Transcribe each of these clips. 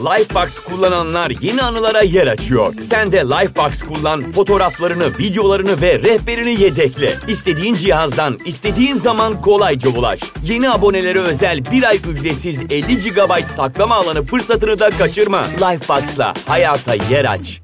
Lifebox kullananlar yeni anılara yer açıyor. Sen de Lifebox kullan, fotoğraflarını, videolarını ve rehberini yedekle. İstediğin cihazdan, istediğin zaman kolayca ulaş. Yeni abonelere özel bir ay ücretsiz 50 GB saklama alanı fırsatını da kaçırma. Lifebox'la hayata yer aç.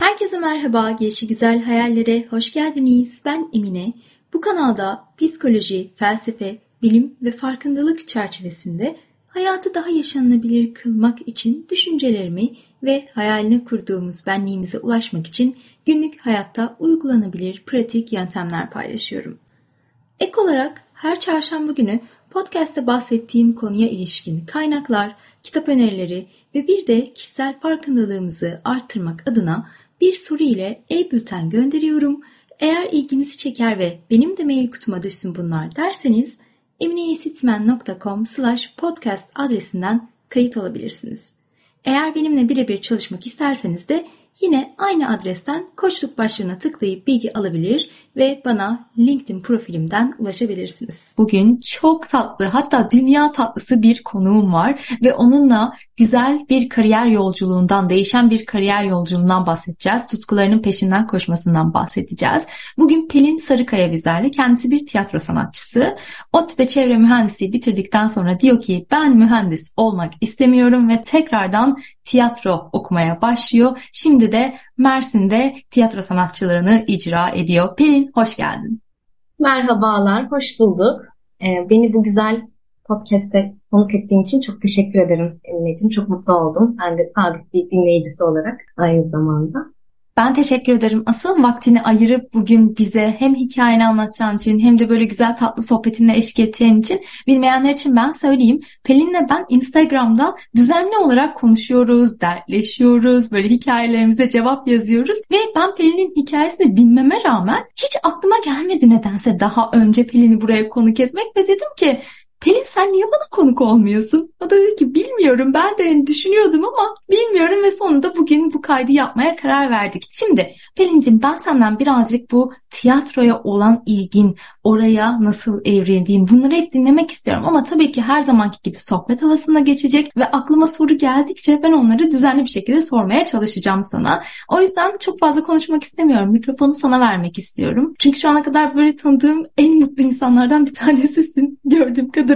Herkese merhaba, gelişi güzel hayallere hoş geldiniz. Ben Emine. Bu kanalda psikoloji, felsefe, bilim ve farkındalık çerçevesinde hayatı daha yaşanılabilir kılmak için düşüncelerimi ve hayalini kurduğumuz benliğimize ulaşmak için günlük hayatta uygulanabilir pratik yöntemler paylaşıyorum. Ek olarak her çarşamba günü podcast'te bahsettiğim konuya ilişkin kaynaklar, kitap önerileri ve bir de kişisel farkındalığımızı arttırmak adına bir soru ile e-bülten gönderiyorum. Eğer ilginizi çeker ve benim de mail kutuma düşsün bunlar derseniz emineysitmen.com slash podcast adresinden kayıt olabilirsiniz. Eğer benimle birebir çalışmak isterseniz de Yine aynı adresten koçluk başlığına tıklayıp bilgi alabilir ve bana LinkedIn profilimden ulaşabilirsiniz. Bugün çok tatlı hatta dünya tatlısı bir konuğum var ve onunla güzel bir kariyer yolculuğundan, değişen bir kariyer yolculuğundan bahsedeceğiz. Tutkularının peşinden koşmasından bahsedeceğiz. Bugün Pelin Sarıkaya bizlerle. Kendisi bir tiyatro sanatçısı. ODTÜ'de çevre mühendisliği bitirdikten sonra diyor ki ben mühendis olmak istemiyorum ve tekrardan tiyatro okumaya başlıyor. Şimdi de Mersin'de tiyatro sanatçılığını icra ediyor. Pelin hoş geldin. Merhabalar, hoş bulduk. Ee, beni bu güzel podcast'te konuk ettiğin için çok teşekkür ederim Emine'ciğim. Çok mutlu oldum. Ben de sadık bir dinleyicisi olarak aynı zamanda. Ben teşekkür ederim. Asıl vaktini ayırıp bugün bize hem hikayeni anlatacağın için hem de böyle güzel tatlı sohbetinle eşlik edeceğin için bilmeyenler için ben söyleyeyim. Pelin'le ben Instagram'da düzenli olarak konuşuyoruz, dertleşiyoruz, böyle hikayelerimize cevap yazıyoruz ve ben Pelin'in hikayesini bilmeme rağmen hiç aklıma gelmedi nedense daha önce Pelin'i buraya konuk etmek ve dedim ki Pelin sen niye bana konuk olmuyorsun? O da dedi ki bilmiyorum ben de hani düşünüyordum ama bilmiyorum ve sonunda bugün bu kaydı yapmaya karar verdik. Şimdi Pelin'cim ben senden birazcık bu tiyatroya olan ilgin, oraya nasıl evrildiğin bunları hep dinlemek istiyorum. Ama tabii ki her zamanki gibi sohbet havasında geçecek ve aklıma soru geldikçe ben onları düzenli bir şekilde sormaya çalışacağım sana. O yüzden çok fazla konuşmak istemiyorum. Mikrofonu sana vermek istiyorum. Çünkü şu ana kadar böyle tanıdığım en mutlu insanlardan bir tanesisin gördüğüm kadarıyla.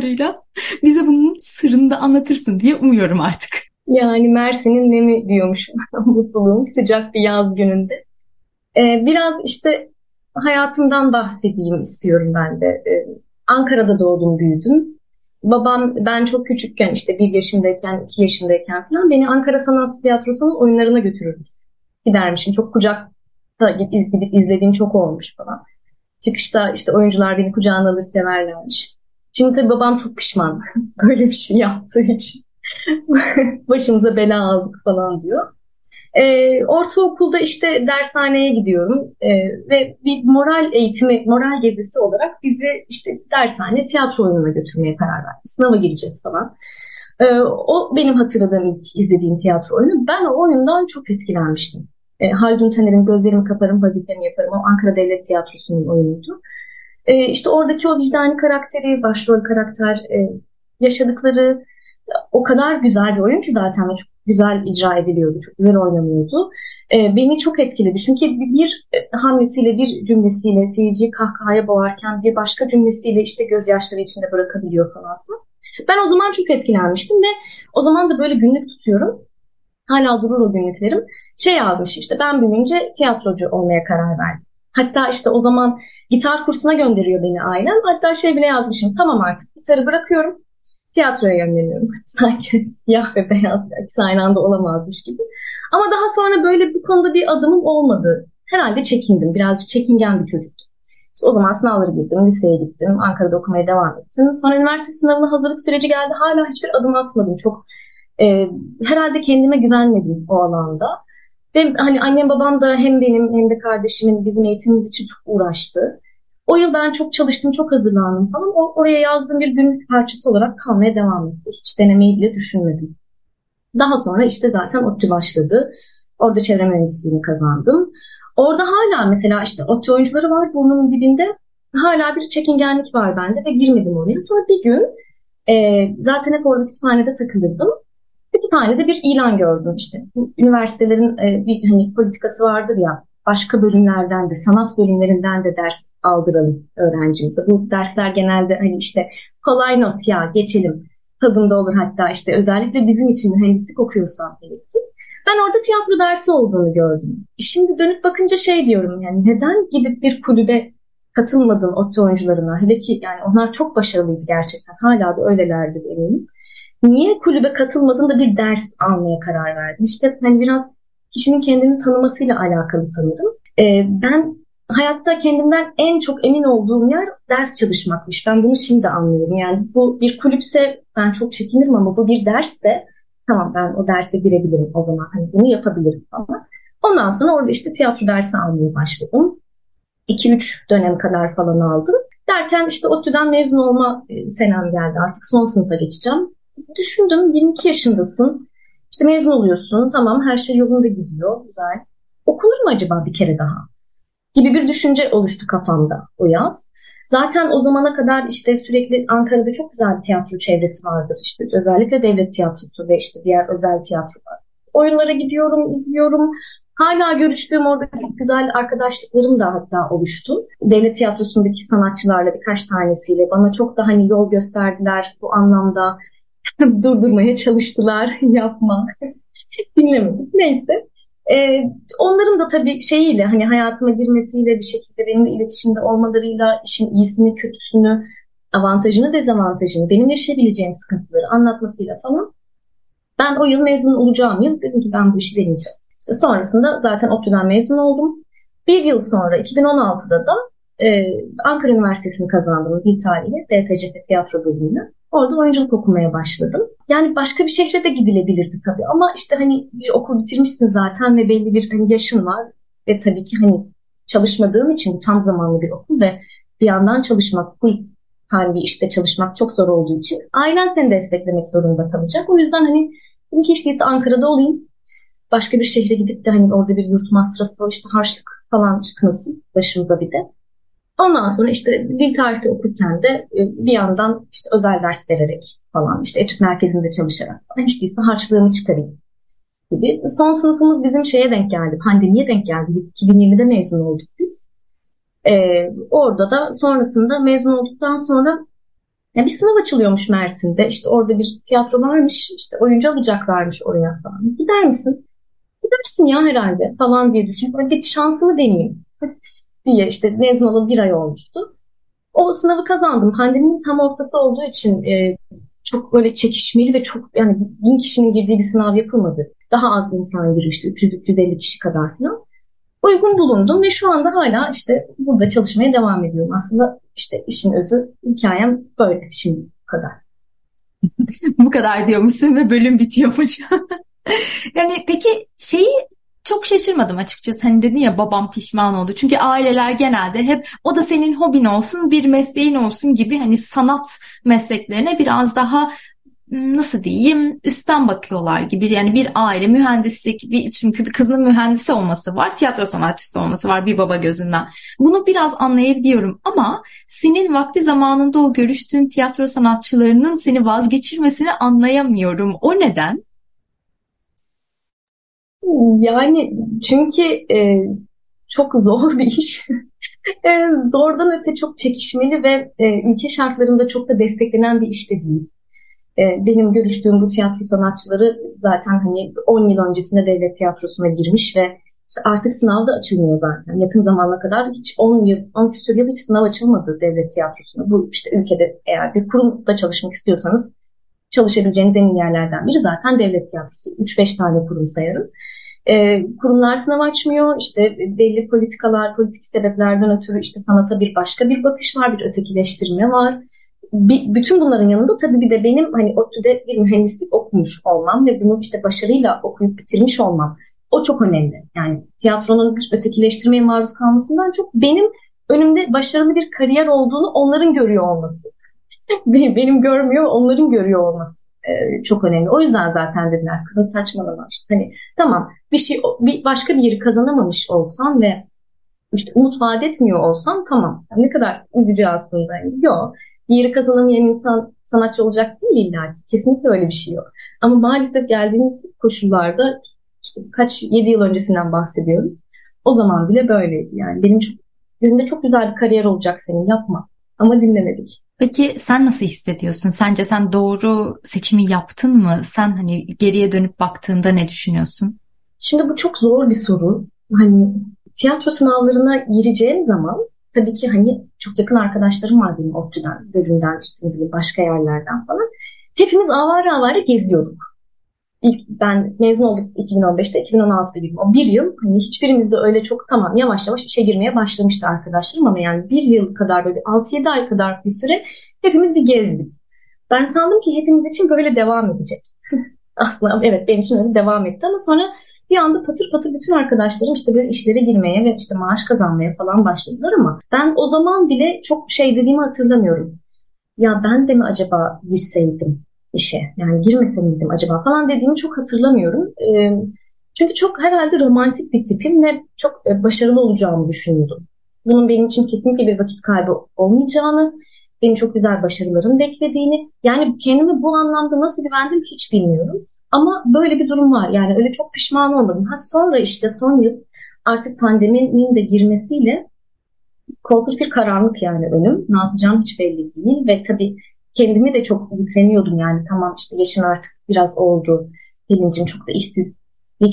Bize bunun sırrını da anlatırsın diye umuyorum artık. Yani Mersin'in nemi diyormuş mutluluğum sıcak bir yaz gününde. Ee, biraz işte hayatımdan bahsedeyim istiyorum ben de. Ee, Ankara'da doğdum, büyüdüm. Babam ben çok küçükken işte bir yaşındayken, iki yaşındayken falan beni Ankara Sanat Tiyatrosu'nun oyunlarına götürürdü. Gidermişim. Çok kucakta gidip izlediğim çok olmuş falan. Çıkışta işte oyuncular beni kucağına alır severlermiş. Şimdi tabii babam çok pişman böyle bir şey yaptığı için. Başımıza bela aldık falan diyor. E, ortaokulda işte dershaneye gidiyorum e, ve bir moral eğitimi, moral gezisi olarak bizi işte dershane tiyatro oyununa götürmeye karar verdi. Sınava gireceğiz falan. E, o benim hatırladığım ilk izlediğim tiyatro oyunu. Ben o oyundan çok etkilenmiştim. E, Haldun Taner'in Gözlerimi Kaparım, Vazifemi Yaparım o Ankara Devlet Tiyatrosu'nun oyunuydu. E, işte oradaki o vicdani karakteri, başrol karakter, e, yaşadıkları o kadar güzel bir oyun ki zaten çok güzel icra ediliyordu, çok güzel oynanıyordu. E, beni çok etkiledi çünkü bir hamlesiyle, bir cümlesiyle seyirciyi kahkahaya boğarken bir başka cümlesiyle işte gözyaşları içinde bırakabiliyor falan. Ben o zaman çok etkilenmiştim ve o zaman da böyle günlük tutuyorum. Hala durur o günlüklerim. Şey yazmış işte ben büyüyünce tiyatrocu olmaya karar verdim. Hatta işte o zaman gitar kursuna gönderiyor beni ailem. Hatta şey bile yazmışım. Tamam artık gitarı bırakıyorum tiyatroya yönleniyorum. Sanki siyah ve beyaz aynı anda olamazmış gibi. Ama daha sonra böyle bu konuda bir adımım olmadı. Herhalde çekindim. Birazcık çekingen bir çocuktum. İşte o zaman sınavları girdim, liseye gittim, Ankara'da okumaya devam ettim. Sonra üniversite sınavına hazırlık süreci geldi. Hala hiçbir adım atmadım. Çok e, herhalde kendime güvenmedim o alanda. Ve hani annem babam da hem benim hem de kardeşimin bizim eğitimimiz için çok uğraştı. O yıl ben çok çalıştım, çok hazırlandım falan. O, oraya yazdığım bir günlük parçası olarak kalmaya devam etti. Hiç denemeyi bile düşünmedim. Daha sonra işte zaten ODTÜ başladı. Orada çevre mühendisliğini kazandım. Orada hala mesela işte ODTÜ oyuncuları var burnunun dibinde. Hala bir çekingenlik var bende ve girmedim oraya. Sonra bir gün e, zaten hep orada kütüphanede takılırdım. Kütüphanede bir ilan gördüm işte. Üniversitelerin e, bir hani politikası vardır ya başka bölümlerden de sanat bölümlerinden de ders aldıralım öğrencimize. Bu dersler genelde hani işte kolay not ya geçelim tadında olur hatta işte özellikle bizim için mühendislik okuyorsan gerekir. Ben orada tiyatro dersi olduğunu gördüm. Şimdi dönüp bakınca şey diyorum yani neden gidip bir kulübe katılmadın ODTÜ oyuncularına? Hele ki yani onlar çok başarılıydı gerçekten. Hala da öylelerdi eminim. Niye kulübe katılmadın da bir ders almaya karar verdin? İşte hani biraz kişinin kendini tanımasıyla alakalı sanırım. Ee, ben hayatta kendimden en çok emin olduğum yer ders çalışmakmış. Ben bunu şimdi anlıyorum. Yani bu bir kulüpse ben çok çekinirim ama bu bir dersse tamam ben o derse girebilirim o zaman. Hani bunu yapabilirim falan. Ondan sonra orada işte tiyatro dersi almaya başladım. 2-3 dönem kadar falan aldım. Derken işte ODTÜ'den mezun olma e, senem geldi. Artık son sınıfa geçeceğim. Düşündüm 22 yaşındasın. İşte mezun oluyorsun. Tamam her şey yolunda gidiyor. Güzel. Okunur mu acaba bir kere daha? Gibi bir düşünce oluştu kafamda o yaz. Zaten o zamana kadar işte sürekli Ankara'da çok güzel bir tiyatro çevresi vardır. İşte özellikle devlet tiyatrosu ve işte diğer özel tiyatrolar. Oyunlara gidiyorum, izliyorum. Hala görüştüğüm orada güzel arkadaşlıklarım da hatta oluştu. Devlet tiyatrosundaki sanatçılarla birkaç tanesiyle bana çok da hani yol gösterdiler bu anlamda. Durdurmaya çalıştılar, yapma. Dinlemedim. Neyse. Ee, onların da tabii şeyiyle hani hayatıma girmesiyle bir şekilde benimle iletişimde olmalarıyla işin iyisini, kötüsünü, avantajını, dezavantajını, benim yaşayabileceğim sıkıntıları anlatmasıyla falan ben o yıl mezun olacağım yıl dedim ki ben bu işi deneyeceğim. Sonrasında zaten ODTÜ'den mezun oldum. Bir yıl sonra 2016'da da e, Ankara Üniversitesi'ni kazandım bir tarihi BTCF tiyatro bölümünü. Orada oyunculuk okumaya başladım. Yani başka bir şehre de gidilebilirdi tabii ama işte hani bir okul bitirmişsin zaten ve belli bir hani yaşın var ve tabii ki hani çalışmadığım için tam zamanlı bir okul ve bir yandan çalışmak, full time bir işte çalışmak çok zor olduğu için ailen seni desteklemek zorunda kalacak. O yüzden hani dedim ki değilse Ankara'da olayım başka bir şehre gidip de hani orada bir yurt masrafı, işte harçlık falan çıkmasın başımıza bir de. Ondan sonra işte dil tarihi okurken de e, bir yandan işte özel ders vererek falan işte etüt merkezinde çalışarak falan hiç değilse harçlığımı çıkarayım gibi. Son sınıfımız bizim şeye denk geldi. Pandemiye denk geldi. 2020'de mezun olduk biz. Ee, orada da sonrasında mezun olduktan sonra ya bir sınav açılıyormuş Mersin'de. İşte orada bir tiyatro varmış. işte oyuncu alacaklarmış oraya falan. Gider misin? gidersin ya herhalde falan diye düşünüp bir şansımı deneyeyim diye işte mezun olalı bir ay olmuştu. O sınavı kazandım. Pandeminin tam ortası olduğu için e, çok böyle çekişmeli ve çok yani bin kişinin girdiği bir sınav yapılmadı. Daha az insan girmişti. 300-350 kişi kadar falan. Uygun bulundum ve şu anda hala işte burada çalışmaya devam ediyorum. Aslında işte işin özü hikayem böyle şimdi kadar. Bu kadar diyormuşsun ve bölüm bitiyormuş. Yani peki şeyi çok şaşırmadım açıkçası. Hani dedin ya babam pişman oldu. Çünkü aileler genelde hep o da senin hobin olsun, bir mesleğin olsun gibi hani sanat mesleklerine biraz daha nasıl diyeyim üstten bakıyorlar gibi yani bir aile mühendislik bir çünkü bir kızın mühendisi olması var tiyatro sanatçısı olması var bir baba gözünden bunu biraz anlayabiliyorum ama senin vakti zamanında o görüştüğün tiyatro sanatçılarının seni vazgeçirmesini anlayamıyorum o neden? Yani çünkü e, çok zor bir iş. e, zordan öte çok çekişmeli ve e, ülke şartlarında çok da desteklenen bir iş de değil. E, benim görüştüğüm bu tiyatro sanatçıları zaten hani 10 yıl öncesinde devlet tiyatrosuna girmiş ve işte artık sınav da açılmıyor zaten. Yakın zamana kadar hiç 10 yıl, 10 küsur yıl hiç sınav açılmadı devlet tiyatrosuna. Bu işte ülkede eğer bir kurumda çalışmak istiyorsanız çalışabileceğiniz en iyi yerlerden biri zaten devlet tiyatrosu. 3-5 tane kurum sayarım. E, kurumlar sınav açmıyor. İşte belli politikalar, politik sebeplerden ötürü işte sanata bir başka bir bakış var, bir ötekileştirme var. Bir, bütün bunların yanında tabii bir de benim hani ODTÜ'de bir mühendislik okumuş olmam ve bunu işte başarıyla okuyup bitirmiş olmam o çok önemli. Yani tiyatronun bir ötekileştirmeye maruz kalmasından çok benim önümde başarılı bir kariyer olduğunu onların görüyor olması. benim görmüyor, onların görüyor olması e, çok önemli. O yüzden zaten dediler kızım saçmalama işte hani tamam bir şey bir başka bir yeri kazanamamış olsan ve işte umut vaat etmiyor olsan tamam. Yani ne kadar üzücü aslında. Yani, yok bir yeri kazanamayan insan sanatçı olacak değil illa ki. Kesinlikle öyle bir şey yok. Ama maalesef geldiğimiz koşullarda işte kaç yedi yıl öncesinden bahsediyoruz. O zaman bile böyleydi. Yani benim çok, çok güzel bir kariyer olacak senin yapma. Ama dinlemedik. Peki sen nasıl hissediyorsun? Sence sen doğru seçimi yaptın mı? Sen hani geriye dönüp baktığında ne düşünüyorsun? Şimdi bu çok zor bir soru. Hani tiyatro sınavlarına gireceğim zaman tabii ki hani çok yakın arkadaşlarım var benim ODTÜ'den, bölümden işte ne bileyim başka yerlerden falan. Hepimiz avare avare geziyorduk. İlk ben mezun olduk 2015'te, 2016'da girdim. O bir yıl hani hiçbirimiz de öyle çok tamam yavaş yavaş işe girmeye başlamıştı arkadaşlarım ama yani bir yıl kadar böyle 6-7 ay kadar bir süre hepimiz bir gezdik. Ben sandım ki hepimiz için böyle devam edecek. Aslında evet benim için öyle devam etti ama sonra bir anda patır patır bütün arkadaşlarım işte böyle işlere girmeye ve işte maaş kazanmaya falan başladılar ama ben o zaman bile çok şey dediğimi hatırlamıyorum. Ya ben de mi acaba girseydim işe? Yani girmese miydim acaba falan dediğimi çok hatırlamıyorum. Ee, çünkü çok herhalde romantik bir tipim ve çok e, başarılı olacağımı düşünüyordum. Bunun benim için kesinlikle bir vakit kaybı olmayacağını, benim çok güzel başarılarım beklediğini, yani kendimi bu anlamda nasıl güvendim hiç bilmiyorum. Ama böyle bir durum var. Yani öyle çok pişman olmadım. Ha sonra işte son yıl artık pandeminin de girmesiyle korkunç bir karanlık yani önüm. Ne yapacağım hiç belli değil ve tabii kendimi de çok yükleniyordum yani tamam işte yaşın artık biraz oldu. Pelincim çok da işsiz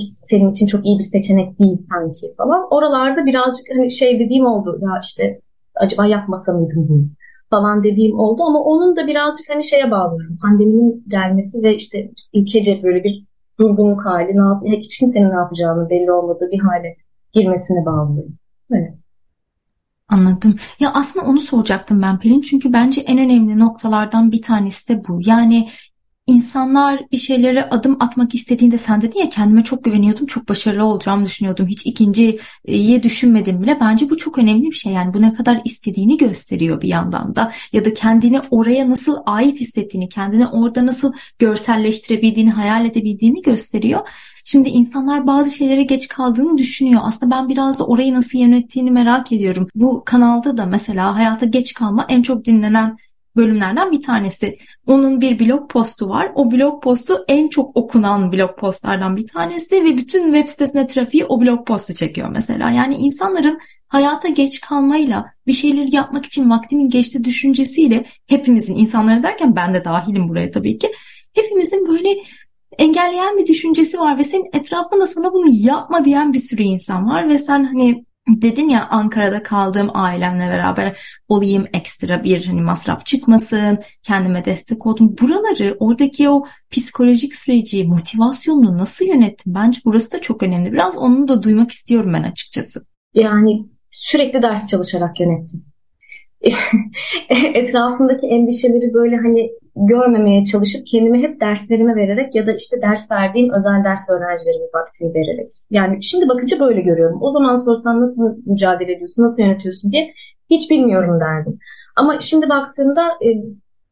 senin için çok iyi bir seçenek değil sanki falan. Oralarda birazcık hani şey dediğim oldu ya işte acaba yapmasa mıydım bunu falan dediğim oldu ama onun da birazcık hani şeye bağlıyorum. Pandeminin gelmesi ve işte ülkece böyle bir durgunluk hali, ne yap hiç kimsenin ne yapacağını belli olmadığı bir hale girmesine bağlıyorum. Evet. Anladım. Ya aslında onu soracaktım ben Pelin. Çünkü bence en önemli noktalardan bir tanesi de bu. Yani İnsanlar bir şeylere adım atmak istediğinde sen dedin ya kendime çok güveniyordum, çok başarılı olacağımı düşünüyordum. Hiç ikinciyi düşünmedim bile. Bence bu çok önemli bir şey. Yani bu ne kadar istediğini gösteriyor bir yandan da. Ya da kendini oraya nasıl ait hissettiğini, kendini orada nasıl görselleştirebildiğini, hayal edebildiğini gösteriyor. Şimdi insanlar bazı şeylere geç kaldığını düşünüyor. Aslında ben biraz da orayı nasıl yönettiğini merak ediyorum. Bu kanalda da mesela hayata geç kalma en çok dinlenen bölümlerden bir tanesi. Onun bir blog postu var. O blog postu en çok okunan blog postlardan bir tanesi ve bütün web sitesine trafiği o blog postu çekiyor mesela. Yani insanların hayata geç kalmayla bir şeyleri yapmak için vaktimin geçti düşüncesiyle hepimizin insanları derken ben de dahilim buraya tabii ki. Hepimizin böyle engelleyen bir düşüncesi var ve senin etrafında sana bunu yapma diyen bir sürü insan var ve sen hani Dedin ya Ankara'da kaldığım ailemle beraber olayım ekstra bir hani masraf çıkmasın, kendime destek oldum. Buraları, oradaki o psikolojik süreci, motivasyonunu nasıl yönettin? Bence burası da çok önemli. Biraz onu da duymak istiyorum ben açıkçası. Yani sürekli ders çalışarak yönettim. Etrafımdaki endişeleri böyle hani görmemeye çalışıp kendimi hep derslerime vererek ya da işte ders verdiğim özel ders öğrencilerime vaktimi vererek. Yani şimdi bakınca böyle görüyorum. O zaman sorsan nasıl mücadele ediyorsun, nasıl yönetiyorsun diye hiç bilmiyorum derdim. Ama şimdi baktığımda e,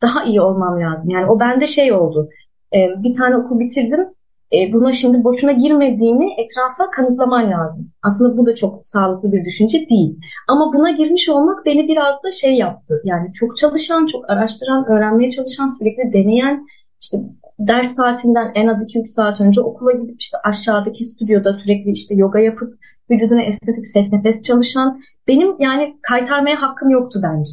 daha iyi olmam lazım. Yani o bende şey oldu. E, bir tane okul bitirdim e, buna şimdi boşuna girmediğini etrafa kanıtlaman lazım. Aslında bu da çok sağlıklı bir düşünce değil. Ama buna girmiş olmak beni biraz da şey yaptı. Yani çok çalışan, çok araştıran, öğrenmeye çalışan, sürekli deneyen, işte ders saatinden en az 2-3 saat önce okula gidip işte aşağıdaki stüdyoda sürekli işte yoga yapıp vücuduna estetik ses nefes çalışan benim yani kaytarmaya hakkım yoktu bence.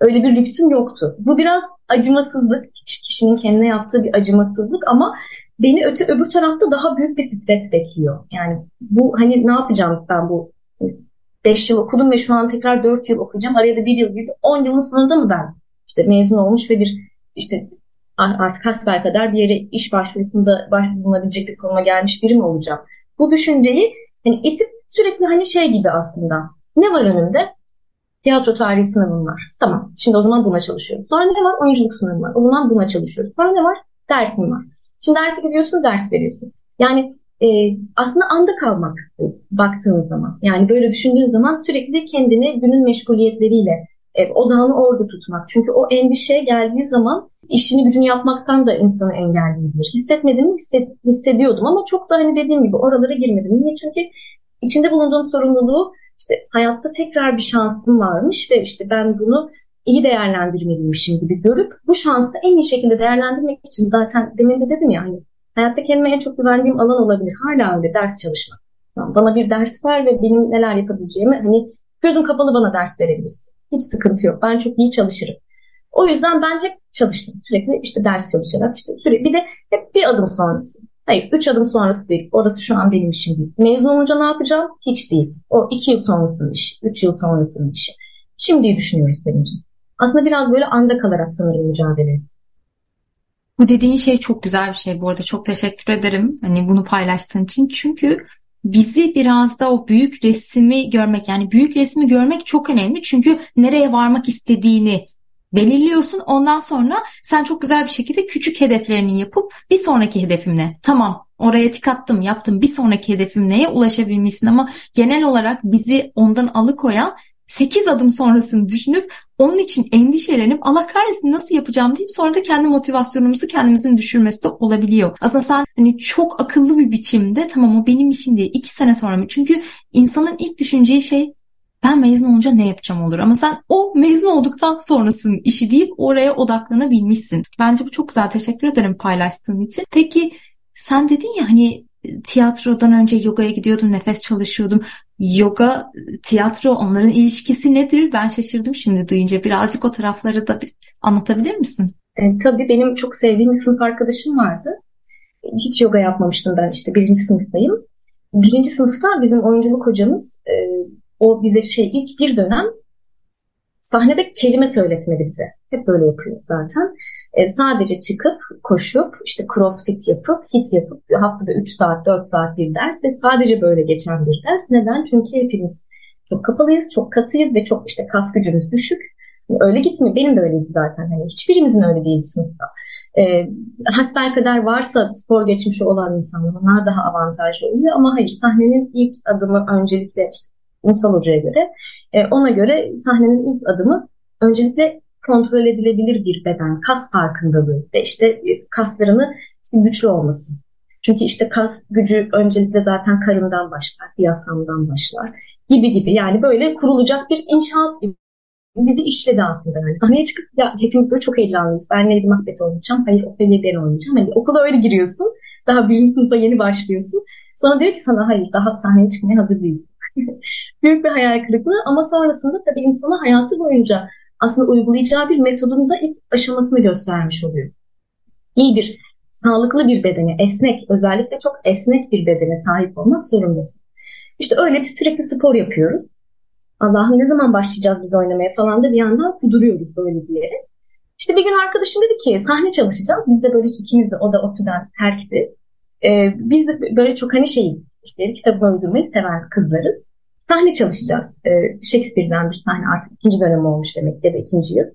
Öyle bir lüksüm yoktu. Bu biraz acımasızlık, kişinin kendine yaptığı bir acımasızlık ama beni öte öbür tarafta daha büyük bir stres bekliyor. Yani bu hani ne yapacağım ben bu 5 yıl okudum ve şu an tekrar 4 yıl okuyacağım. Araya da 1 yıl girdi. 10 yılın sonunda mı ben işte mezun olmuş ve bir işte artık hasbel kadar bir yere iş başvurusunda bulunabilecek bir konuma gelmiş biri mi olacağım? Bu düşünceyi hani itip sürekli hani şey gibi aslında. Ne var önümde? Tiyatro tarihi sınavım var. Tamam. Şimdi o zaman buna çalışıyorum. Sonra ne var? Oyunculuk sınavım var. O zaman buna çalışıyorum. Sonra ne var? Dersim var. Şimdi dersi gidiyorsun, ders veriyorsun. Yani e, aslında anda kalmak baktığınız zaman. Yani böyle düşündüğün zaman sürekli kendini günün meşguliyetleriyle e, odağını orada tutmak. Çünkü o endişe geldiği zaman işini gücünü yapmaktan da insanı engelleyebilir. Hissetmedim hisset, hissediyordum ama çok da hani dediğim gibi oralara girmedim. Niye? Çünkü içinde bulunduğum sorumluluğu işte hayatta tekrar bir şansım varmış ve işte ben bunu iyi değerlendirmeliymişim gibi görüp bu şansı en iyi şekilde değerlendirmek için zaten demin de dedim ya hani hayatta kendime en çok güvendiğim alan olabilir. Hala öyle ders çalışmak. Bana bir ders ver ve benim neler yapabileceğimi hani gözüm kapalı bana ders verebilirsin. Hiç sıkıntı yok. Ben çok iyi çalışırım. O yüzden ben hep çalıştım. Sürekli işte ders çalışarak işte sürekli bir de hep bir adım sonrası. Hayır, üç adım sonrası değil. Orası şu an benim işim değil. Mezun olunca ne yapacağım? Hiç değil. O iki yıl sonrasının işi, üç yıl sonrasının işi. Şimdiyi düşünüyoruz Pelin'ciğim. Aslında biraz böyle anda kalarak sanırım mücadele. Bu dediğin şey çok güzel bir şey bu arada. Çok teşekkür ederim hani bunu paylaştığın için. Çünkü bizi biraz da o büyük resmi görmek yani büyük resmi görmek çok önemli. Çünkü nereye varmak istediğini belirliyorsun. Ondan sonra sen çok güzel bir şekilde küçük hedeflerini yapıp bir sonraki hedefim ne? Tamam oraya tik attım yaptım bir sonraki hedefim neye ulaşabilmişsin ama genel olarak bizi ondan alıkoyan 8 adım sonrasını düşünüp onun için endişelenip Allah kahretsin nasıl yapacağım deyip sonra da kendi motivasyonumuzu kendimizin düşürmesi de olabiliyor. Aslında sen hani çok akıllı bir biçimde tamam o benim işim değil 2 sene sonra mı? Çünkü insanın ilk düşüneceği şey ben mezun olunca ne yapacağım olur. Ama sen o mezun olduktan sonrasının işi deyip oraya odaklanabilmişsin. Bence bu çok güzel. Teşekkür ederim paylaştığın için. Peki sen dedin ya hani tiyatrodan önce yogaya gidiyordum, nefes çalışıyordum. Yoga, tiyatro onların ilişkisi nedir? Ben şaşırdım şimdi duyunca. Birazcık o tarafları da anlatabilir misin? E, tabii benim çok sevdiğim bir sınıf arkadaşım vardı. Hiç yoga yapmamıştım ben işte birinci sınıftayım. Birinci sınıfta bizim oyunculuk hocamız e, o bize şey ilk bir dönem sahnede kelime söyletmedi bize. Hep böyle yapıyor zaten. E, sadece çıkıp koşup işte crossfit yapıp hit yapıp haftada 3 saat 4 saat bir ders ve sadece böyle geçen bir ders. Neden? Çünkü hepimiz çok kapalıyız, çok katıyız ve çok işte kas gücümüz düşük. Öyle gitmiyor. Benim de öyleydi zaten. Hani hiçbirimizin öyle değil sınıfta. E, hasbelkader varsa spor geçmişi olan insanlar onlar daha avantajlı oluyor ama hayır sahnenin ilk adımı öncelikle işte Unsal Hoca'ya göre e, ona göre sahnenin ilk adımı öncelikle kontrol edilebilir bir beden, kas farkındalığı ve işte e, kaslarını işte güçlü olması. Çünkü işte kas gücü öncelikle zaten karından başlar, diyaframdan başlar gibi gibi. Yani böyle kurulacak bir inşaat gibi bizi işledi aslında. Yani sahneye çıkıp ya hepimiz böyle çok heyecanlıyız. Ben Lady Macbeth oynayacağım. Hayır Ophelia ben oynayacağım. Hani okula öyle giriyorsun. Daha birinci sınıfa yeni başlıyorsun. Sonra diyor ki sana hayır daha sahneye çıkmaya hazır değilsin. Büyük bir hayal kırıklığı ama sonrasında tabii insana hayatı boyunca aslında uygulayacağı bir metodun da ilk aşamasını göstermiş oluyor. İyi bir, sağlıklı bir bedene, esnek, özellikle çok esnek bir bedene sahip olmak zorundasın. İşte öyle bir sürekli spor yapıyoruz. Allah'ım ne zaman başlayacağız biz oynamaya falan da bir yandan kuduruyoruz böyle bir yere. İşte bir gün arkadaşım dedi ki sahne çalışacağım. Biz de böyle ikimiz de o da ODTÜ'den terkti. Ee, biz de böyle çok hani şeyiz işte kitabı uydurmayı seven kızlarız. Sahne çalışacağız. Ee, Shakespeare'den bir sahne artık ikinci dönem olmuş demek ya da ikinci yıl.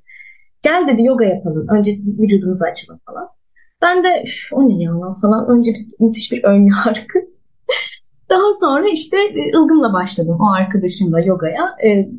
Gel dedi yoga yapalım. Önce vücudumuzu açalım falan. Ben de o ne ya falan. Önce müthiş bir ön yargı. Daha sonra işte e, ılgınla başladım o arkadaşımla yogaya. Ee,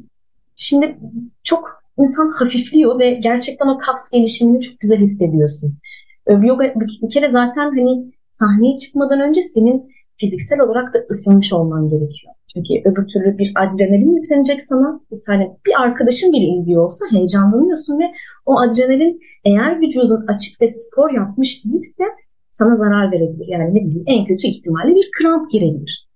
şimdi çok insan hafifliyor ve gerçekten o kas gelişimini çok güzel hissediyorsun. Ee, yoga bir kere zaten hani sahneye çıkmadan önce senin fiziksel olarak da ısınmış olman gerekiyor. Çünkü öbür türlü bir adrenalin yüklenecek sana. Bir tane bir arkadaşın bile izliyor olsa heyecanlanıyorsun ve o adrenalin eğer vücudun açık ve spor yapmış değilse sana zarar verebilir. Yani ne bileyim en kötü ihtimalle bir kramp girebilir.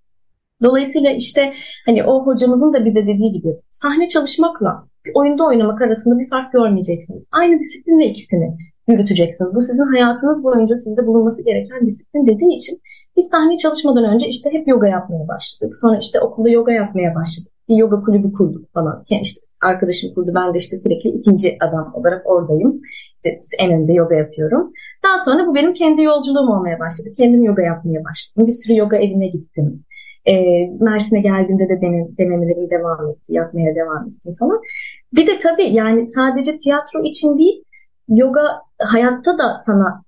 Dolayısıyla işte hani o hocamızın da bize dediği gibi sahne çalışmakla bir oyunda oynamak arasında bir fark görmeyeceksin. Aynı disiplinle ikisini yürüteceksiniz. Bu sizin hayatınız boyunca sizde bulunması gereken disiplin dediği için biz sahne çalışmadan önce işte hep yoga yapmaya başladık. Sonra işte okulda yoga yapmaya başladık. Bir yoga kulübü kurduk falan. Yani işte arkadaşım kurdu. Ben de işte sürekli ikinci adam olarak oradayım. İşte en önde yoga yapıyorum. Daha sonra bu benim kendi yolculuğum olmaya başladı. Kendim yoga yapmaya başladım. Bir sürü yoga evine gittim. E, Mersin'e geldiğimde de denem, denemelerim devam etti. Yapmaya devam ettim falan. Bir de tabii yani sadece tiyatro için değil yoga hayatta da sana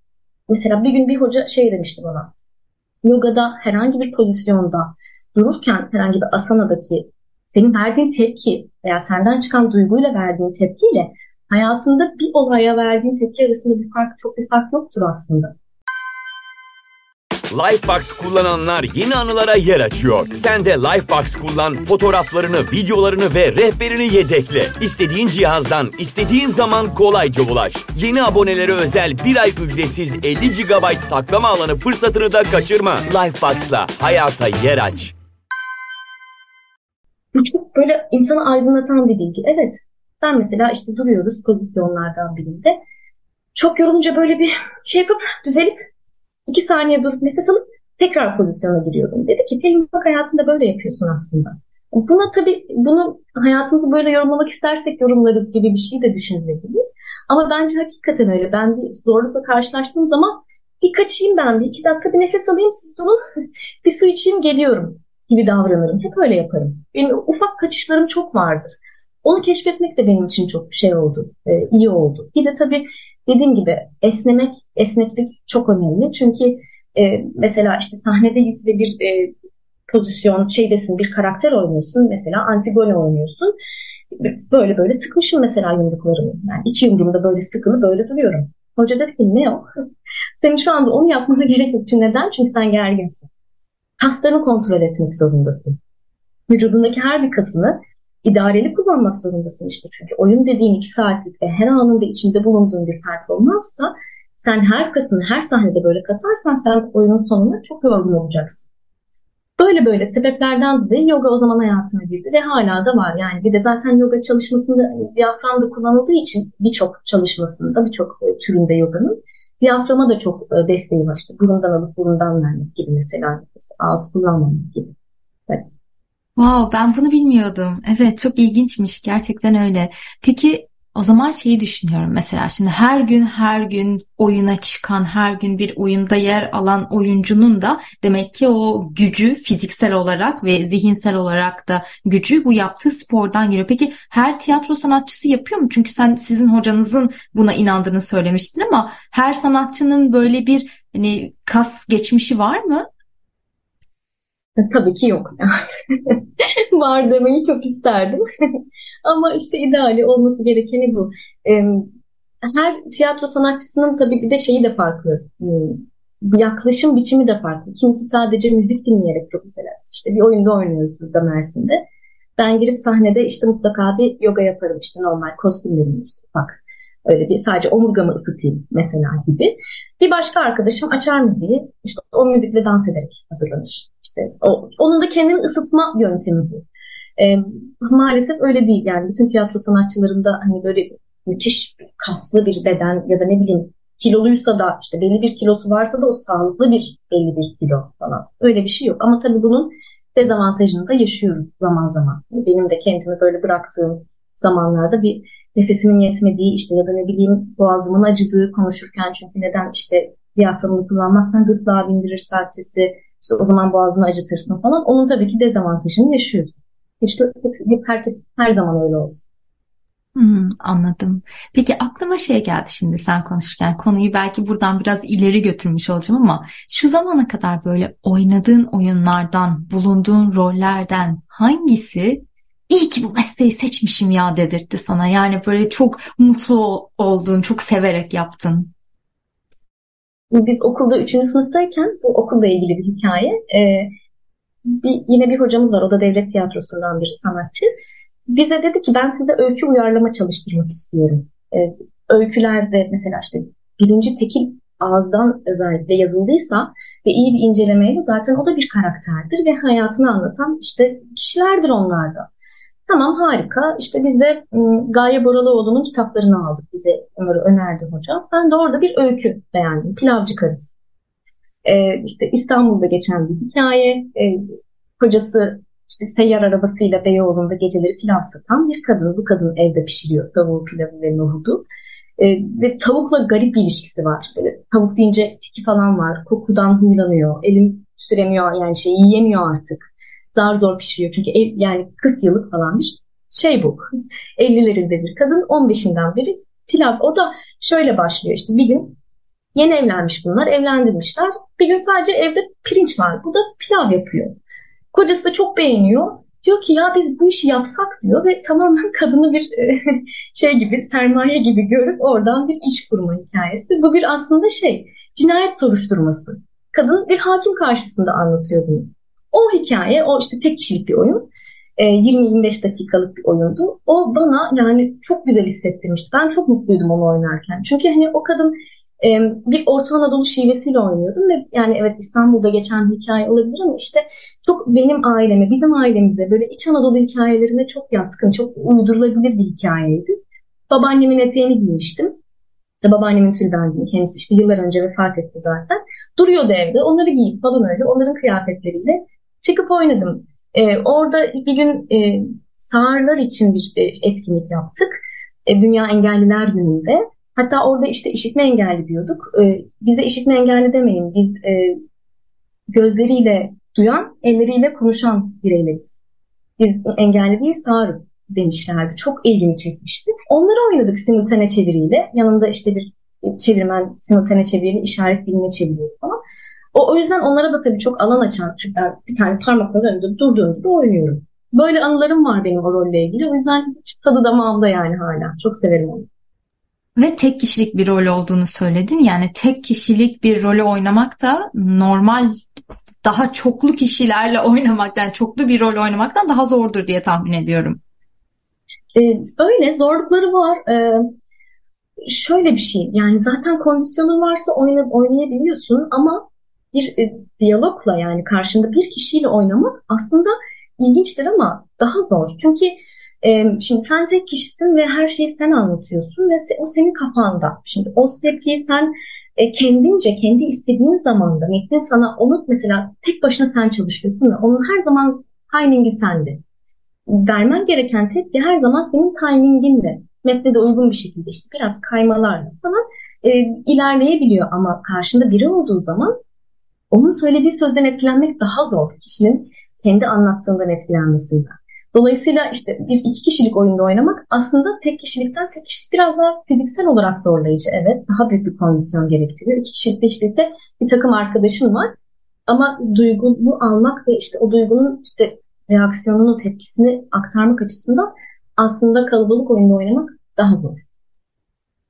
mesela bir gün bir hoca şey demişti bana yogada herhangi bir pozisyonda dururken herhangi bir asanadaki senin verdiğin tepki veya senden çıkan duyguyla verdiğin tepkiyle hayatında bir olaya verdiğin tepki arasında bir fark çok bir fark yoktur aslında. Lifebox kullananlar yeni anılara yer açıyor. Sen de Lifebox kullan, fotoğraflarını, videolarını ve rehberini yedekle. İstediğin cihazdan, istediğin zaman kolayca ulaş. Yeni abonelere özel bir ay ücretsiz 50 GB saklama alanı fırsatını da kaçırma. Lifebox'la hayata yer aç. Bu çok böyle insanı aydınlatan bir bilgi. Evet, ben mesela işte duruyoruz pozisyonlardan birinde. Çok yorulunca böyle bir şey yapıp düzelip iki saniye durup nefes alıp tekrar pozisyona giriyorum. Dedi ki Pelin bak hayatında böyle yapıyorsun aslında. Buna tabii bunu hayatınızı böyle yorumlamak istersek yorumlarız gibi bir şey de düşünülebilir. Ama bence hakikaten öyle. Ben bir zorlukla karşılaştığım zaman bir kaçayım ben bir iki dakika bir nefes alayım siz durun bir su içeyim geliyorum gibi davranırım. Hep öyle yaparım. Benim ufak kaçışlarım çok vardır. Onu keşfetmek de benim için çok şey oldu, e, iyi oldu. Bir de tabii dediğim gibi esnemek, esneklik çok önemli. Çünkü e, mesela işte sahnedeyiz ve bir e, pozisyon şeydesin, bir karakter oynuyorsun. Mesela Antigone oynuyorsun. Böyle böyle sıkmışım mesela yumruklarımı. Yani iki yumruğumda böyle sıkılı böyle duruyorum. Hoca dedi ki ne o? Senin şu anda onu yapmana gerek yok. Çünkü neden? Çünkü sen gerginsin. Kaslarını kontrol etmek zorundasın. Vücudundaki her bir kasını idareli kullanmak zorundasın işte. Çünkü oyun dediğin iki saatlik ve her anında içinde bulunduğun bir performanssa sen her kasını her sahnede böyle kasarsan sen oyunun sonunda çok yorgun olacaksın. Böyle böyle sebeplerden dolayı yoga o zaman hayatına girdi ve hala da var. Yani bir de zaten yoga çalışmasında diyafram da kullanıldığı için birçok çalışmasında, birçok e, türünde yoganın diyaframa da çok e, desteği var. İşte burundan alıp burundan vermek gibi mesela ağız kullanmamak gibi. Evet. Wow, ben bunu bilmiyordum. Evet, çok ilginçmiş. Gerçekten öyle. Peki o zaman şeyi düşünüyorum mesela şimdi her gün her gün oyuna çıkan, her gün bir oyunda yer alan oyuncunun da demek ki o gücü fiziksel olarak ve zihinsel olarak da gücü bu yaptığı spordan geliyor. Peki her tiyatro sanatçısı yapıyor mu? Çünkü sen sizin hocanızın buna inandığını söylemiştin ama her sanatçının böyle bir hani kas geçmişi var mı? Tabii ki yok. Var demeyi çok isterdim. Ama işte ideali olması gerekeni bu. Her tiyatro sanatçısının tabii bir de şeyi de farklı. Hmm, yaklaşım biçimi de farklı. Kimisi sadece müzik dinleyerek profesyonel. İşte bir oyunda oynuyoruz burada Mersin'de. Ben girip sahnede işte mutlaka bir yoga yaparım işte normal kostümlerimi işte bak öyle bir sadece omurgamı ısıtayım mesela gibi. Bir başka arkadaşım açar müziği işte o müzikle dans ederek hazırlanır. İşte o, onun da kendini ısıtma yöntemi bu. E, maalesef öyle değil yani bütün tiyatro sanatçılarında hani böyle müthiş kaslı bir beden ya da ne bileyim kiloluysa da işte belli bir kilosu varsa da o sağlıklı bir belli bir kilo falan. Öyle bir şey yok. Ama tabii bunun dezavantajını da yaşıyoruz zaman zaman. Benim de kendimi böyle bıraktığım zamanlarda bir nefesimin yetmediği işte ya da ne bileyim boğazımın acıdığı konuşurken çünkü neden işte diyaframını kullanmazsan gırtlağa bindirirsen sesi işte o zaman boğazını acıtırsın falan. Onun tabii ki dezavantajını yaşıyorsun. İşte hep, hep herkes her zaman öyle olsun. Hmm, anladım. Peki aklıma şey geldi şimdi sen konuşurken konuyu belki buradan biraz ileri götürmüş olacağım ama şu zamana kadar böyle oynadığın oyunlardan, bulunduğun rollerden hangisi iyi ki bu mesleği seçmişim ya dedirtti sana. Yani böyle çok mutlu oldun, çok severek yaptın. Biz okulda üçüncü sınıftayken bu okulla ilgili bir hikaye. Ee, bir, yine bir hocamız var. O da devlet tiyatrosundan bir sanatçı. Bize dedi ki ben size öykü uyarlama çalıştırmak istiyorum. Ee, öykülerde mesela işte birinci tekil ağızdan özellikle yazıldıysa ve iyi bir incelemeyle zaten o da bir karakterdir ve hayatını anlatan işte kişilerdir onlarda. Tamam harika. İşte biz de Gaye Boralıoğlu'nun kitaplarını aldık. Bize onları önerdi hocam. Ben de orada bir öykü beğendim. Pilavcı Karısı. Ee, işte İstanbul'da geçen bir hikaye. Ee, kocası işte seyyar arabasıyla Beyoğlu'nda geceleri pilav satan bir kadın. Bu kadın evde pişiriyor tavuğu, pilavı ve nohudu. Ee, ve tavukla garip bir ilişkisi var. Böyle, tavuk deyince tiki falan var. Kokudan huylanıyor. Elim süremiyor yani şey yiyemiyor artık zar zor pişiriyor. Çünkü ev, yani 40 yıllık falan bir şey bu. 50'lerinde bir kadın 15'inden beri pilav. O da şöyle başlıyor işte bir gün yeni evlenmiş bunlar evlendirmişler. Bir gün sadece evde pirinç var. Bu da pilav yapıyor. Kocası da çok beğeniyor. Diyor ki ya biz bu işi yapsak diyor ve tamamen kadını bir şey gibi sermaye gibi görüp oradan bir iş kurma hikayesi. Bu bir aslında şey cinayet soruşturması. kadın bir hakim karşısında anlatıyor bunu. O hikaye, o işte tek kişilik bir oyun. 20-25 e, dakikalık bir oyundu. O bana yani çok güzel hissettirmişti. Ben çok mutluydum onu oynarken. Çünkü hani o kadın bir Orta Anadolu şivesiyle oynuyordum ve yani evet İstanbul'da geçen bir hikaye olabilir ama işte çok benim aileme, bizim ailemize böyle İç Anadolu hikayelerine çok yatkın, çok uydurulabilir bir hikayeydi. Babaannemin eteğini giymiştim. İşte babaannemin tülbendini kendisi işte yıllar önce vefat etti zaten. Duruyordu evde. Onları giyip falan öyle onların kıyafetleriyle çıkıp oynadım. Ee, orada bir gün e, sağırlar için bir e, etkinlik yaptık. E, Dünya Engelliler Günü'nde. Hatta orada işte işitme engelli diyorduk. E, bize işitme engelli demeyin. Biz e, gözleriyle duyan, elleriyle konuşan bireyleriz. Biz engelli değil sağırız demişlerdi. Çok ilgimi çekmişti. Onları oynadık simultane çeviriyle. Yanında işte bir çevirmen simultane çeviriyle işaret diline çeviriyor falan. O, o yüzden onlara da tabii çok alan açan. Çünkü ben bir tane parmakla önünde durduğum gibi oynuyorum. Böyle anılarım var benim o rolle ilgili. O yüzden hiç tadı damağımda yani hala. Çok severim onu. Ve tek kişilik bir rol olduğunu söyledin. Yani tek kişilik bir rolü oynamak da normal daha çoklu kişilerle oynamaktan, çoklu bir rol oynamaktan daha zordur diye tahmin ediyorum. Ee, öyle zorlukları var. Ee, şöyle bir şey yani zaten kondisyonun varsa oyna, oynayabiliyorsun ama bir e, diyalogla yani karşında bir kişiyle oynamak aslında ilginçtir ama daha zor. Çünkü e, şimdi sen tek kişisin ve her şeyi sen anlatıyorsun ve se, o senin kafanda. Şimdi o tepkiyi sen e, kendince, kendi istediğin zamanda metnin sana onu mesela tek başına sen çalışıyorsun ve onun her zaman timingi sende. Vermen gereken tepki her zaman senin timinginde. Metne de uygun bir şekilde işte biraz kaymalarla falan e, ilerleyebiliyor ama karşında biri olduğu zaman onun söylediği sözden etkilenmek daha zor kişinin kendi anlattığından etkilenmesinden. Dolayısıyla işte bir iki kişilik oyunda oynamak aslında tek kişilikten tek kişilik biraz daha fiziksel olarak zorlayıcı. Evet daha büyük bir kondisyon gerektiriyor. İki kişilikte işte ise bir takım arkadaşın var ama duygunu almak ve işte o duygunun işte reaksiyonunu, tepkisini aktarmak açısından aslında kalabalık oyunda oynamak daha zor.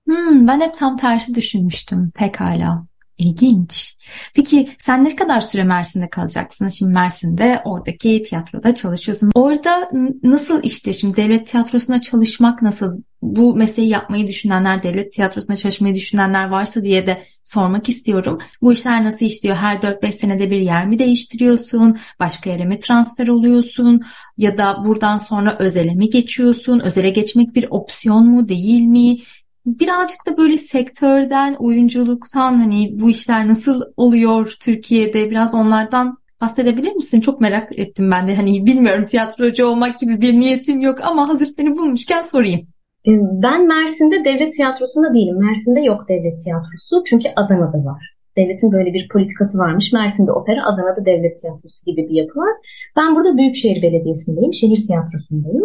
Hmm, ben hep tam tersi düşünmüştüm. Pekala. İlginç. Peki sen ne kadar süre Mersin'de kalacaksın? Şimdi Mersin'de oradaki tiyatroda çalışıyorsun. Orada nasıl işte şimdi devlet tiyatrosuna çalışmak nasıl? Bu mesleği yapmayı düşünenler, devlet tiyatrosuna çalışmayı düşünenler varsa diye de sormak istiyorum. Bu işler nasıl işliyor? Her 4-5 senede bir yer mi değiştiriyorsun? Başka yere mi transfer oluyorsun? Ya da buradan sonra özele mi geçiyorsun? Özele geçmek bir opsiyon mu değil mi? Birazcık da böyle sektörden, oyunculuktan hani bu işler nasıl oluyor Türkiye'de biraz onlardan bahsedebilir misin? Çok merak ettim ben de. Hani bilmiyorum tiyatrocu olmak gibi bir niyetim yok ama hazır seni bulmuşken sorayım. Ee, ben Mersin'de devlet tiyatrosunda değilim. Mersin'de yok devlet tiyatrosu çünkü Adana'da var. Devletin böyle bir politikası varmış. Mersin'de opera, Adana'da devlet tiyatrosu gibi bir yapı var. Ben burada Büyükşehir Belediyesi'ndeyim, şehir tiyatrosundayım.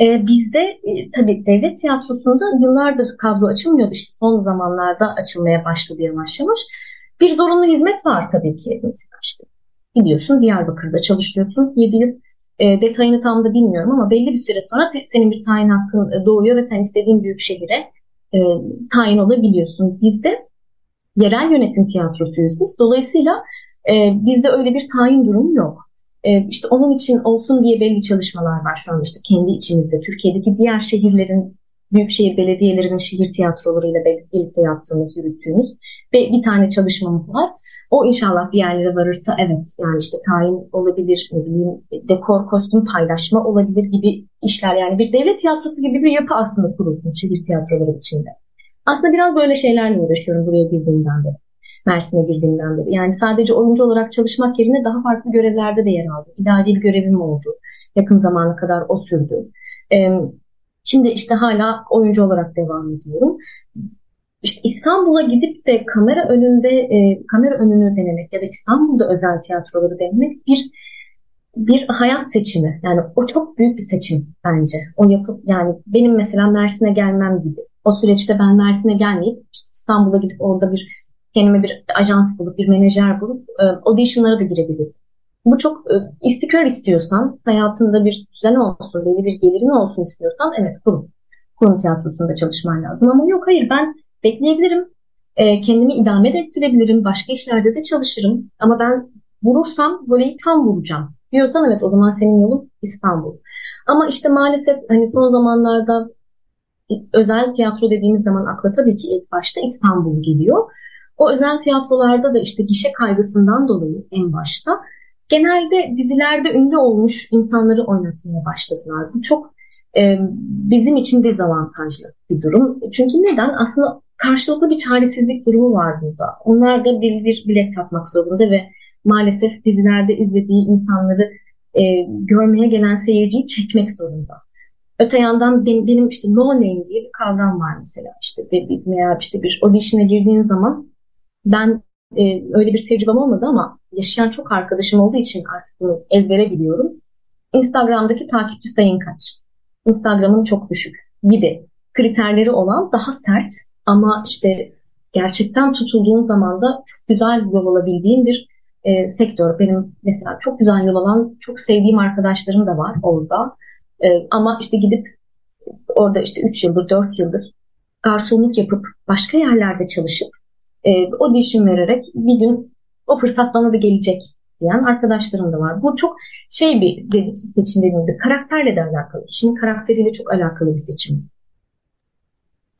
E, bizde e, tabii devlet tiyatrosunda yıllardır kadro açılmıyordu. İşte son zamanlarda açılmaya başladı yavaş yavaş. Bir zorunlu hizmet var tabii ki. Mesela gidiyorsun Diyarbakır'da çalışıyorsun 7 yıl. E, detayını tam da bilmiyorum ama belli bir süre sonra te, senin bir tayin hakkın e, doğuyor ve sen istediğin büyük şehire e, tayin olabiliyorsun. Bizde yerel yönetim tiyatrosuyuz biz. Dolayısıyla e, bizde öyle bir tayin durumu yok. E, işte onun için olsun diye belli çalışmalar var şu an işte kendi içimizde. Türkiye'deki diğer şehirlerin, büyükşehir belediyelerinin şehir tiyatrolarıyla birlikte yaptığımız, yürüttüğümüz ve bir tane çalışmamız var. O inşallah bir yerlere varırsa evet yani işte tayin olabilir, ne bileyim dekor, kostüm paylaşma olabilir gibi işler. Yani bir devlet tiyatrosu gibi bir yapı aslında kurulmuş şehir tiyatroları içinde. Aslında biraz böyle şeylerle uğraşıyorum buraya girdiğimden beri. Mersin'e girdiğimden beri. Yani sadece oyuncu olarak çalışmak yerine daha farklı görevlerde de yer aldım. İdari bir görevim oldu. Yakın zamana kadar o sürdü. Şimdi işte hala oyuncu olarak devam ediyorum. İşte İstanbul'a gidip de kamera önünde e, kamera önünü denemek ya da İstanbul'da özel tiyatroları denemek bir bir hayat seçimi. Yani o çok büyük bir seçim bence. O yapıp yani benim mesela Mersin'e gelmem gibi. O süreçte ben Mersin'e gelmeyip işte İstanbul'a gidip orada bir kendime bir ajans bulup, bir menajer bulup e, auditionlara da girebilirim. Bu çok e, istikrar istiyorsan, hayatında bir düzen olsun, belli bir gelirin olsun istiyorsan evet kurum. Kurum tiyatrosunda çalışman lazım. Ama yok hayır ben bekleyebilirim. E, kendimi idame de ettirebilirim. Başka işlerde de çalışırım. Ama ben vurursam voleyi tam vuracağım. Diyorsan evet o zaman senin yolun İstanbul. Ama işte maalesef hani son zamanlarda özel tiyatro dediğimiz zaman akla tabii ki ilk başta İstanbul geliyor. O özel tiyatrolarda da işte gişe kaygısından dolayı en başta genelde dizilerde ünlü olmuş insanları oynatmaya başladılar. Bu çok e, bizim için dezavantajlı bir durum. Çünkü neden? Aslında karşılıklı bir çaresizlik durumu var burada. Onlar da bir, bir bilet satmak zorunda ve maalesef dizilerde izlediği insanları e, görmeye gelen seyirciyi çekmek zorunda. Öte yandan benim, benim işte no name diye bir kavram var mesela. İşte bir, veya işte bir audition'a girdiğin zaman ben e, öyle bir tecrübem olmadı ama yaşayan çok arkadaşım olduğu için artık bunu ezbere biliyorum. Instagram'daki takipçi sayın kaç? Instagram'ın çok düşük gibi kriterleri olan daha sert ama işte gerçekten tutulduğun zaman da çok güzel yol alabildiğin bir e, sektör. Benim mesela çok güzel yol alan, çok sevdiğim arkadaşlarım da var orada. E, ama işte gidip orada işte 3 yıldır, 4 yıldır garsonluk yapıp başka yerlerde çalışıp e, audition vererek bir gün o fırsat bana da gelecek diyen arkadaşlarım da var. Bu çok şey bir seçim dediğimde karakterle de alakalı. Kişinin karakteriyle çok alakalı bir seçim.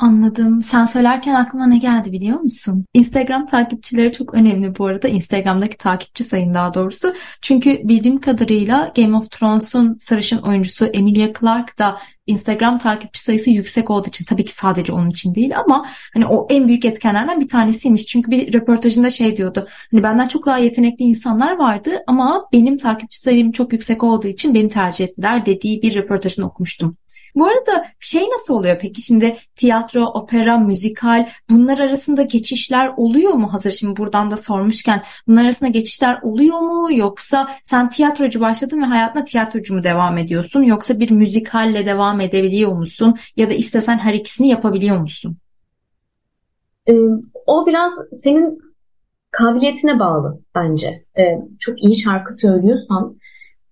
Anladım. Sen söylerken aklıma ne geldi biliyor musun? Instagram takipçileri çok önemli bu arada. Instagram'daki takipçi sayın daha doğrusu. Çünkü bildiğim kadarıyla Game of Thrones'un sarışın oyuncusu Emilia Clarke da Instagram takipçi sayısı yüksek olduğu için tabii ki sadece onun için değil ama hani o en büyük etkenlerden bir tanesiymiş. Çünkü bir röportajında şey diyordu. Hani benden çok daha yetenekli insanlar vardı ama benim takipçi sayım çok yüksek olduğu için beni tercih ettiler dediği bir röportajını okumuştum. Bu arada şey nasıl oluyor peki şimdi tiyatro, opera, müzikal bunlar arasında geçişler oluyor mu? Hazır şimdi buradan da sormuşken bunlar arasında geçişler oluyor mu? Yoksa sen tiyatrocu başladın ve hayatına tiyatrocu mu devam ediyorsun? Yoksa bir müzikalle devam edebiliyor musun? Ya da istesen her ikisini yapabiliyor musun? Ee, o biraz senin kabiliyetine bağlı bence. Ee, çok iyi şarkı söylüyorsan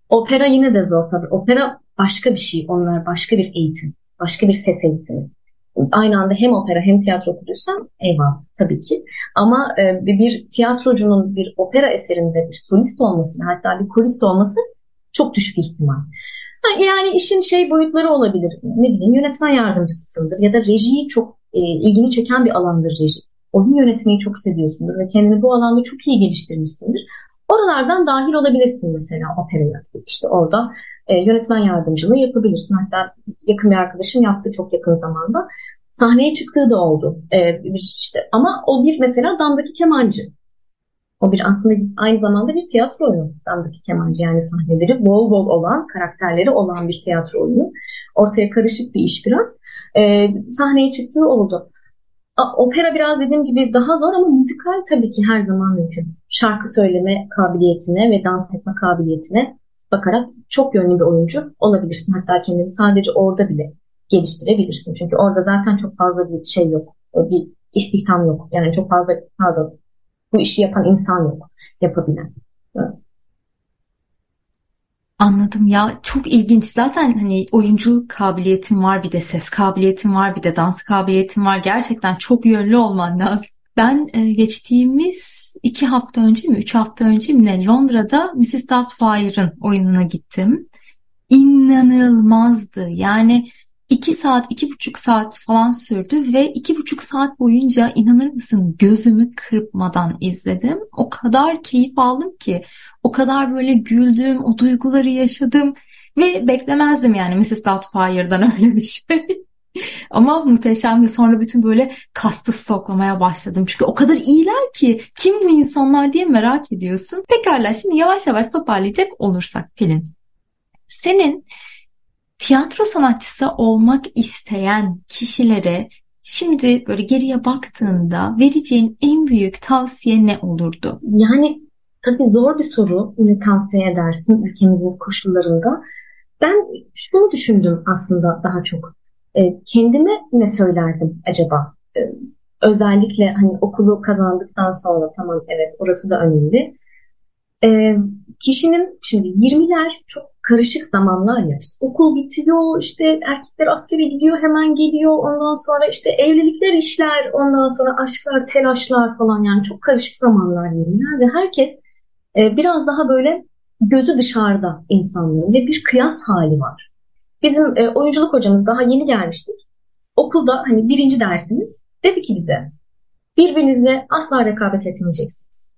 opera yine de zor tabii. Opera başka bir şey. Onlar başka bir eğitim. Başka bir ses eğitimi. Aynı anda hem opera hem tiyatro okuduysan eyvallah tabii ki. Ama e, bir tiyatrocunun bir opera eserinde bir solist olması hatta bir korist olması çok düşük ihtimal. Yani işin şey boyutları olabilir. Ne bileyim yönetmen yardımcısısındır ya da rejiyi çok e, ilgini çeken bir alandır reji. Oyun yönetmeyi çok seviyorsundur ve kendini bu alanda çok iyi geliştirmişsindir. Oralardan dahil olabilirsin mesela operaya. İşte orada e, yönetmen yardımcılığı yapabilirsin. Hatta yakın bir arkadaşım yaptı çok yakın zamanda. Sahneye çıktığı da oldu. E, işte ama o bir mesela damdaki kemancı. O bir aslında aynı zamanda bir tiyatro oyunu. Damdaki kemancı yani sahneleri bol bol olan, karakterleri olan bir tiyatro oyunu. Ortaya karışık bir iş biraz. E, sahneye çıktığı oldu. Opera biraz dediğim gibi daha zor ama müzikal tabii ki her zaman mümkün. Şarkı söyleme kabiliyetine ve dans etme kabiliyetine bakarak çok yönlü bir oyuncu olabilirsin. Hatta kendini sadece orada bile geliştirebilirsin. Çünkü orada zaten çok fazla bir şey yok. Bir istihdam yok. Yani çok fazla pardon bu işi yapan insan yok yapabilen. Anladım ya çok ilginç zaten hani oyunculuk kabiliyetim var bir de ses kabiliyetim var bir de dans kabiliyetim var gerçekten çok yönlü olman lazım. Ben e, geçtiğimiz iki hafta önce mi, üç hafta önce mi ne Londra'da Mrs. Doubtfire'ın oyununa gittim. İnanılmazdı. Yani iki saat, iki buçuk saat falan sürdü ve iki buçuk saat boyunca inanır mısın gözümü kırpmadan izledim. O kadar keyif aldım ki, o kadar böyle güldüm, o duyguları yaşadım ve beklemezdim yani Mrs. Doubtfire'dan öyle bir şey. Ama muhteşemdi. Sonra bütün böyle kastı stoklamaya başladım. Çünkü o kadar iyiler ki kim bu insanlar diye merak ediyorsun. Pekala şimdi yavaş yavaş toparlayacak olursak Pelin. Senin tiyatro sanatçısı olmak isteyen kişilere şimdi böyle geriye baktığında vereceğin en büyük tavsiye ne olurdu? Yani tabii zor bir soru. Ne tavsiye edersin ülkemizin koşullarında? Ben şunu düşündüm aslında daha çok. E, kendime ne söylerdim acaba? E, özellikle hani okulu kazandıktan sonra tamam evet orası da önemli. E, kişinin şimdi 20'ler çok karışık zamanlar ya. Okul bitiyor, işte erkekler askere gidiyor, hemen geliyor. Ondan sonra işte evlilikler işler, ondan sonra aşklar, telaşlar falan yani çok karışık zamanlar yerler ve herkes e, biraz daha böyle gözü dışarıda insanların ve bir kıyas hali var. Bizim e, oyunculuk hocamız daha yeni gelmiştik. Okulda hani birinci dersimiz dedi ki bize birbirinizle asla rekabet etmeyeceksiniz.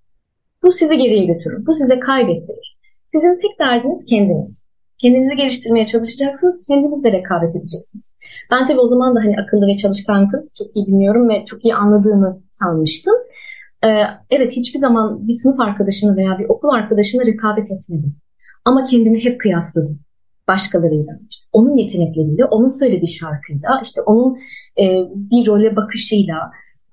Bu sizi geriye götürür. Bu size kaybettirir. Sizin tek derdiniz kendiniz. Kendinizi geliştirmeye çalışacaksınız. Kendinizle rekabet edeceksiniz. Ben tabii o zaman da hani akıllı ve çalışkan kız çok iyi dinliyorum ve çok iyi anladığımı sanmıştım. Ee, evet hiçbir zaman bir sınıf arkadaşını veya bir okul arkadaşına rekabet etmedim. Ama kendimi hep kıyasladım başkalarıyla. İşte onun yetenekleriyle, onun söylediği şarkıyla, işte onun e, bir role bakışıyla.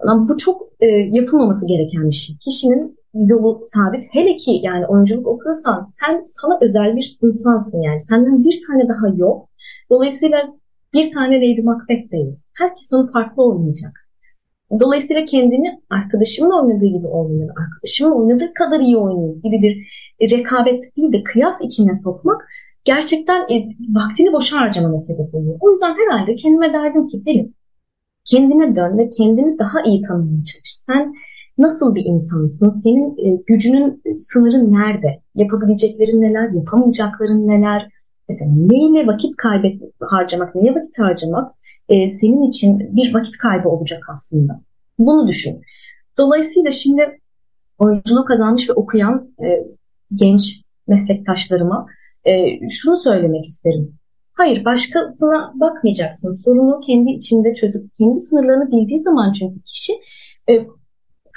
Bu çok e, yapılmaması gereken bir şey. Kişinin yolu sabit. Hele ki yani oyunculuk okuyorsan sen sana özel bir insansın yani. Senden bir tane daha yok. Dolayısıyla bir tane Lady Macbeth değil. Herkes onu farklı oynayacak. Dolayısıyla kendini arkadaşımın oynadığı gibi oynayın, arkadaşımın oynadığı kadar iyi oynayın gibi bir rekabet değil de kıyas içine sokmak gerçekten e, vaktini boşa harcamana sebep oluyor. O yüzden herhalde kendime derdim ki Pelin kendine dön ve kendini daha iyi tanımaya çalış. Sen nasıl bir insansın? Senin e, gücünün sınırı nerede? Yapabileceklerin neler, yapamayacakların neler? Mesela neyle vakit kaybet harcamak, neye vakit harcamak e, senin için bir vakit kaybı olacak aslında. Bunu düşün. Dolayısıyla şimdi oyunculuğu kazanmış ve okuyan e, genç meslektaşlarıma e, şunu söylemek isterim. Hayır başkasına bakmayacaksın. Sorunu kendi içinde çözüp kendi sınırlarını bildiği zaman çünkü kişi e,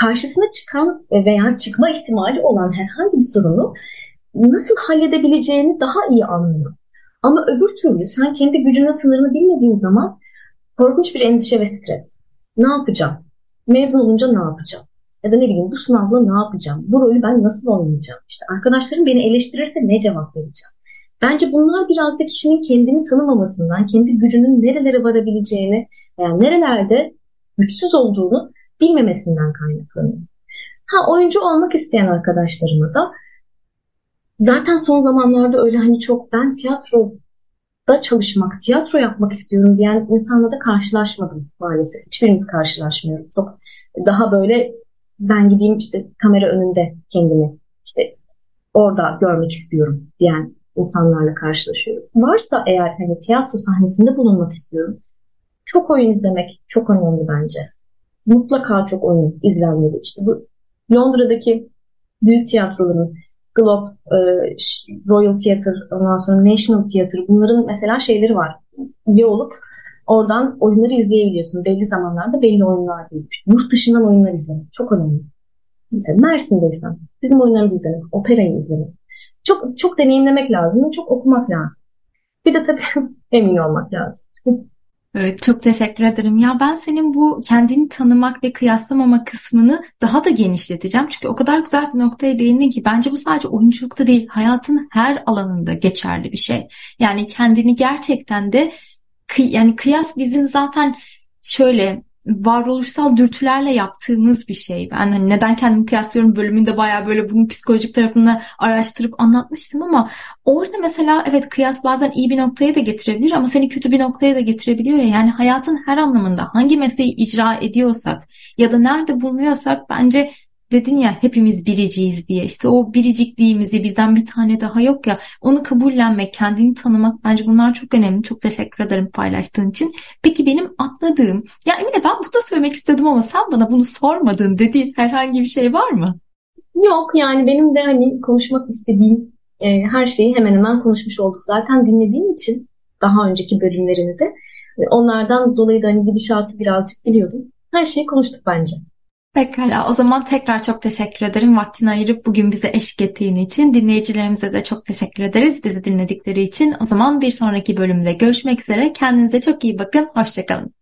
karşısına çıkan veya çıkma ihtimali olan herhangi bir sorunu nasıl halledebileceğini daha iyi anlıyor. Ama öbür türlü sen kendi gücüne sınırını bilmediğin zaman korkunç bir endişe ve stres. Ne yapacağım? Mezun olunca ne yapacağım? Ya da ne bileyim bu sınavla ne yapacağım? Bu rolü ben nasıl oynayacağım? İşte arkadaşlarım beni eleştirirse ne cevap vereceğim? Bence bunlar biraz da kişinin kendini tanımamasından, kendi gücünün nerelere varabileceğini, yani nerelerde güçsüz olduğunu bilmemesinden kaynaklanıyor. Ha oyuncu olmak isteyen arkadaşlarıma da zaten son zamanlarda öyle hani çok ben tiyatroda çalışmak, tiyatro yapmak istiyorum diyen insanla da karşılaşmadım maalesef. Hiçbirimiz karşılaşmıyoruz. Çok daha böyle ben gideyim işte kamera önünde kendimi işte orada görmek istiyorum diyen insanlarla karşılaşıyorum. Varsa eğer hani tiyatro sahnesinde bulunmak istiyorum. Çok oyun izlemek çok önemli bence mutlaka çok oyun izlenmeli. İşte bu Londra'daki büyük tiyatroların Globe, e, Royal Theatre, ondan sonra National Theatre bunların mesela şeyleri var. Üye olup oradan oyunları izleyebiliyorsun. Belli zamanlarda belli oyunlar değil. Yurt dışından oyunlar izlemek çok önemli. Mesela Mersin'deysen bizim oyunlarımızı izlemek, operayı izlemek. Çok çok deneyimlemek lazım, çok okumak lazım. Bir de tabii emin olmak lazım. Evet, çok teşekkür ederim. Ya ben senin bu kendini tanımak ve kıyaslamama kısmını daha da genişleteceğim. Çünkü o kadar güzel bir noktaya değindin ki bence bu sadece oyunculukta değil, hayatın her alanında geçerli bir şey. Yani kendini gerçekten de yani kıyas bizim zaten şöyle varoluşsal dürtülerle yaptığımız bir şey. Ben hani neden kendimi kıyaslıyorum bölümünde baya böyle bunun psikolojik tarafını araştırıp anlatmıştım ama orada mesela evet kıyas bazen iyi bir noktaya da getirebilir ama seni kötü bir noktaya da getirebiliyor ya. Yani hayatın her anlamında hangi mesleği icra ediyorsak ya da nerede bulunuyorsak bence dedin ya hepimiz biriciyiz diye. İşte o biricikliğimizi bizden bir tane daha yok ya. Onu kabullenmek kendini tanımak bence bunlar çok önemli. Çok teşekkür ederim paylaştığın için. Peki benim atladığım ya Emine ben bunu söylemek istedim ama sen bana bunu sormadın dediğin herhangi bir şey var mı? Yok yani benim de hani konuşmak istediğim e, her şeyi hemen hemen konuşmuş olduk. Zaten dinlediğim için daha önceki bölümlerini de. E, onlardan dolayı da hani gidişatı birazcık biliyordum. Her şeyi konuştuk bence. Pekala, o zaman tekrar çok teşekkür ederim. Vaktini ayırıp bugün bize eşlik ettiğin için. Dinleyicilerimize de çok teşekkür ederiz bizi dinledikleri için. O zaman bir sonraki bölümde görüşmek üzere. Kendinize çok iyi bakın. Hoşçakalın.